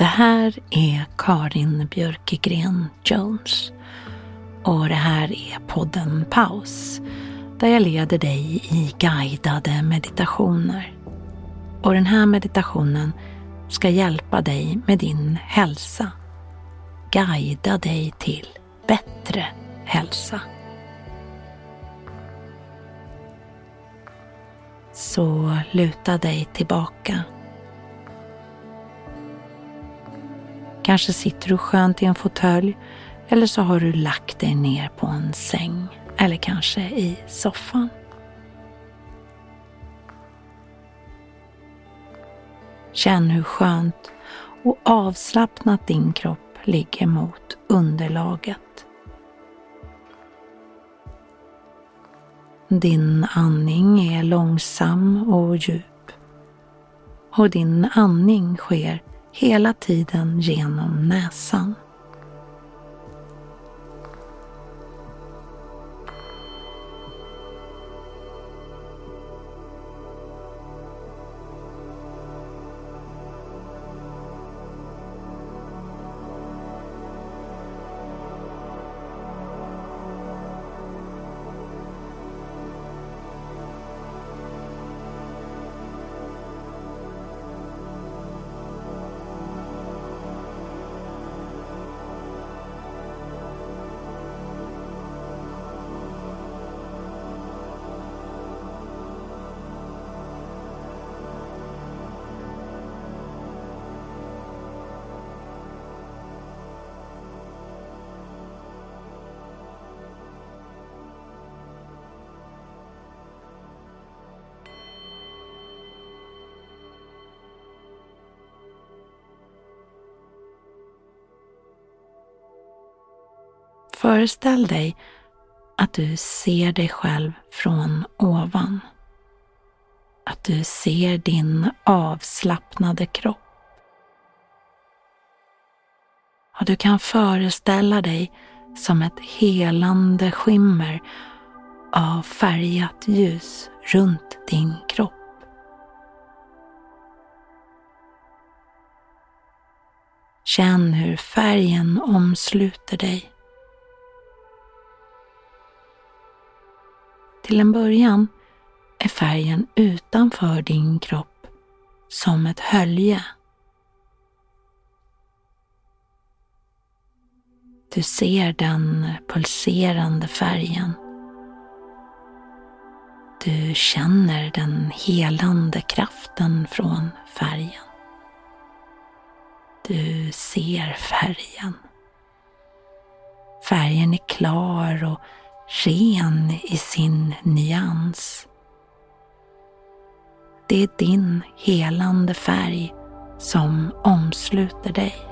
Det här är Karin Björkegren Jones och det här är podden Paus där jag leder dig i guidade meditationer. Och den här meditationen ska hjälpa dig med din hälsa. Guida dig till bättre hälsa. Så luta dig tillbaka Kanske sitter du skönt i en fåtölj eller så har du lagt dig ner på en säng eller kanske i soffan. Känn hur skönt och avslappnat din kropp ligger mot underlaget. Din andning är långsam och djup. Och din andning sker hela tiden genom näsan. Föreställ dig att du ser dig själv från ovan. Att du ser din avslappnade kropp. Och du kan föreställa dig som ett helande skimmer av färgat ljus runt din kropp. Känn hur färgen omsluter dig. Till en början är färgen utanför din kropp som ett hölje. Du ser den pulserande färgen. Du känner den helande kraften från färgen. Du ser färgen. Färgen är klar och ren i sin nyans. Det är din helande färg som omsluter dig.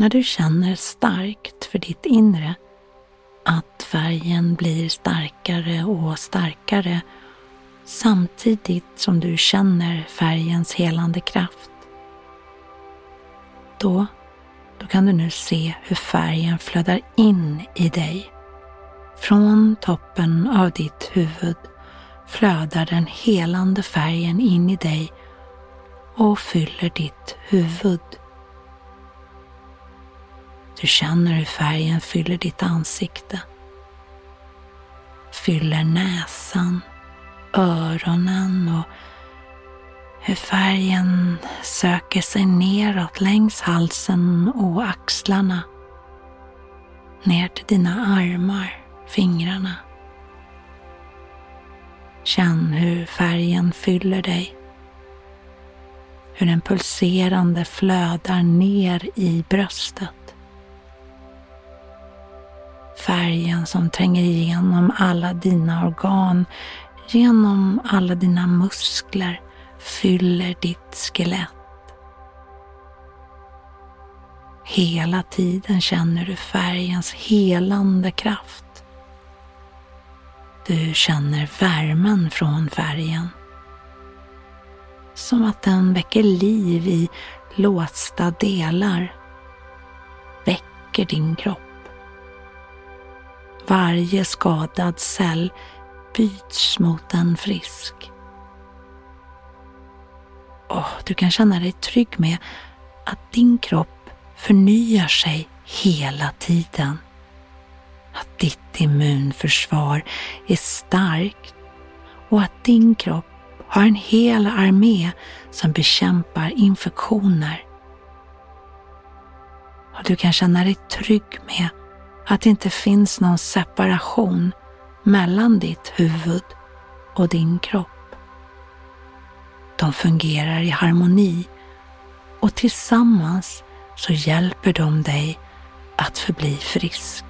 När du känner starkt för ditt inre att färgen blir starkare och starkare samtidigt som du känner färgens helande kraft. Då, då kan du nu se hur färgen flödar in i dig. Från toppen av ditt huvud flödar den helande färgen in i dig och fyller ditt huvud. Du känner hur färgen fyller ditt ansikte. Fyller näsan, öronen och hur färgen söker sig neråt längs halsen och axlarna. Ner till dina armar, fingrarna. Känn hur färgen fyller dig. Hur den pulserande flödar ner i bröstet. Färgen som tränger igenom alla dina organ, genom alla dina muskler, fyller ditt skelett. Hela tiden känner du färgens helande kraft. Du känner värmen från färgen. Som att den väcker liv i låsta delar. Väcker din kropp. Varje skadad cell byts mot en frisk. Och du kan känna dig trygg med att din kropp förnyar sig hela tiden. Att ditt immunförsvar är starkt och att din kropp har en hel armé som bekämpar infektioner. Och du kan känna dig trygg med att det inte finns någon separation mellan ditt huvud och din kropp. De fungerar i harmoni och tillsammans så hjälper de dig att förbli frisk.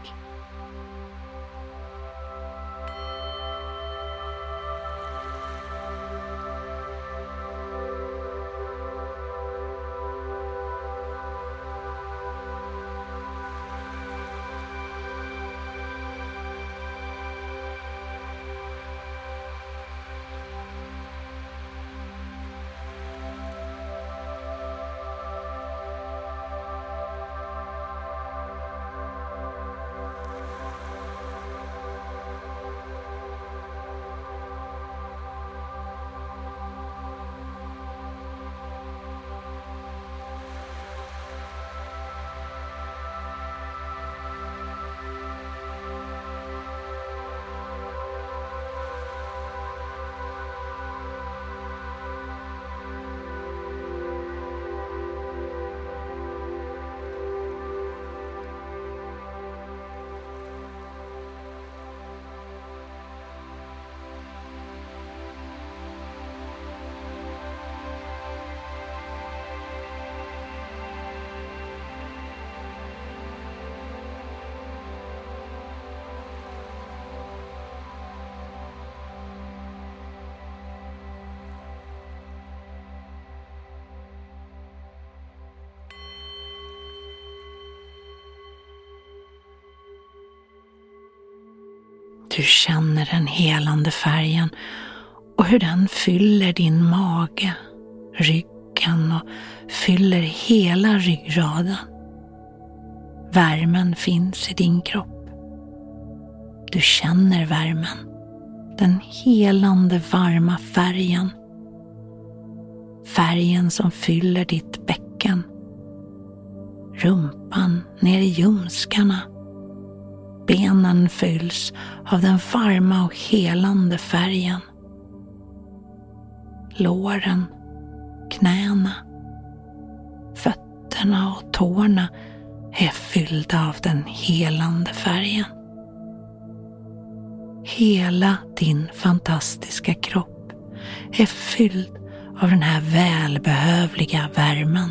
Du känner den helande färgen och hur den fyller din mage, ryggen och fyller hela ryggraden. Värmen finns i din kropp. Du känner värmen, den helande varma färgen. Färgen som fyller ditt bäcken, rumpan ner i ljumskarna Benen fylls av den varma och helande färgen. Låren, knäna, fötterna och tårna är fyllda av den helande färgen. Hela din fantastiska kropp är fylld av den här välbehövliga värmen.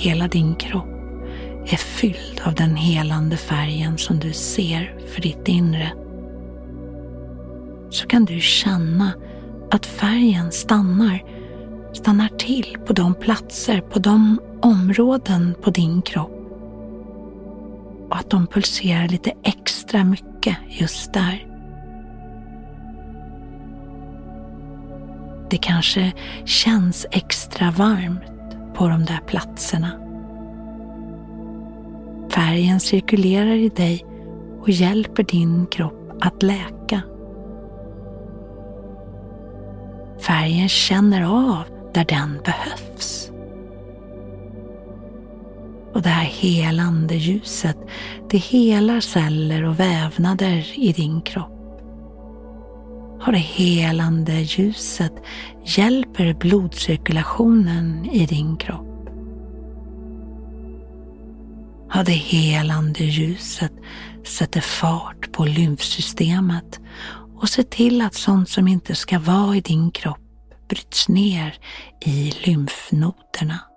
Hela din kropp är fylld av den helande färgen som du ser för ditt inre så kan du känna att färgen stannar, stannar till på de platser, på de områden på din kropp och att de pulserar lite extra mycket just där. Det kanske känns extra varmt på de där platserna. Färgen cirkulerar i dig och hjälper din kropp att läka. Färgen känner av där den behövs. Och det här helande ljuset, det helar celler och vävnader i din kropp. Och det helande ljuset hjälper blodcirkulationen i din kropp. Och det helande ljuset sätter fart på lymfsystemet och ser till att sånt som inte ska vara i din kropp bryts ner i lymfnoderna.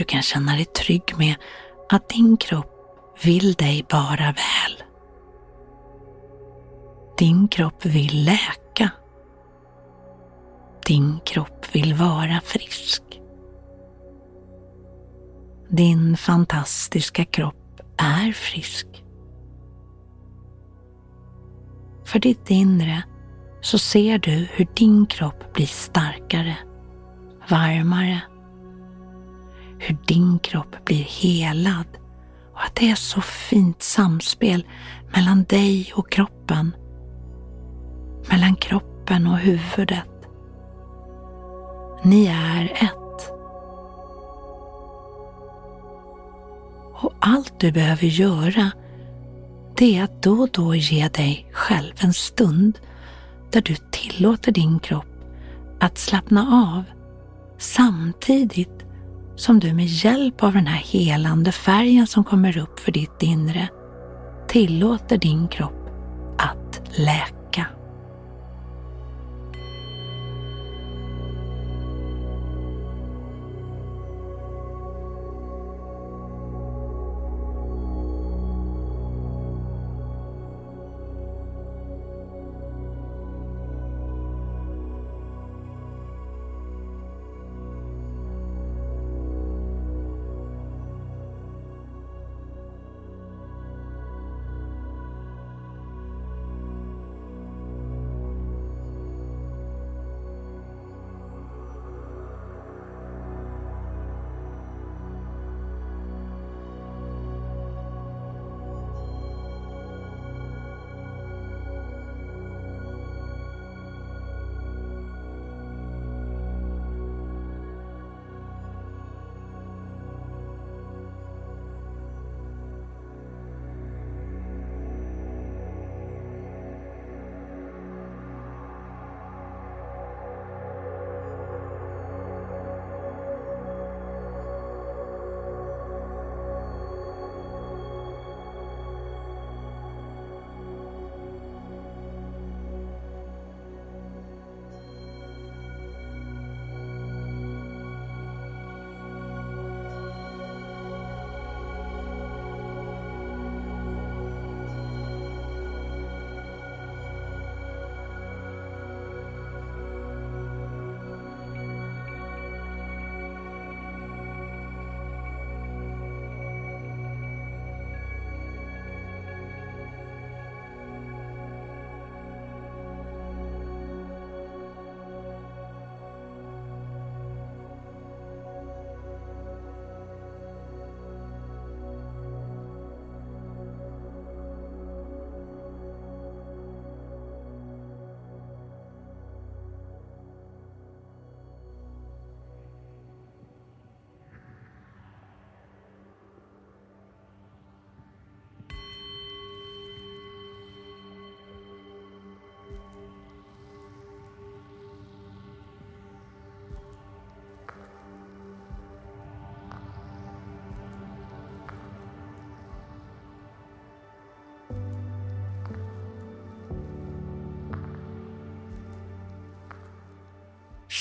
Du kan känna dig trygg med att din kropp vill dig bara väl. Din kropp vill läka. Din kropp vill vara frisk. Din fantastiska kropp är frisk. För ditt inre så ser du hur din kropp blir starkare, varmare hur din kropp blir helad och att det är så fint samspel mellan dig och kroppen. Mellan kroppen och huvudet. Ni är ett. Och allt du behöver göra det är att då och då ge dig själv en stund där du tillåter din kropp att slappna av samtidigt som du med hjälp av den här helande färgen som kommer upp för ditt inre tillåter din kropp att läka.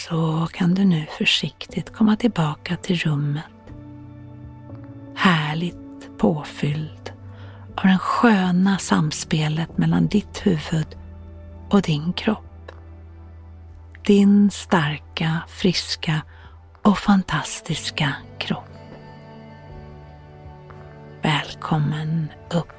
Så kan du nu försiktigt komma tillbaka till rummet. Härligt påfylld av det sköna samspelet mellan ditt huvud och din kropp. Din starka, friska och fantastiska kropp. Välkommen upp.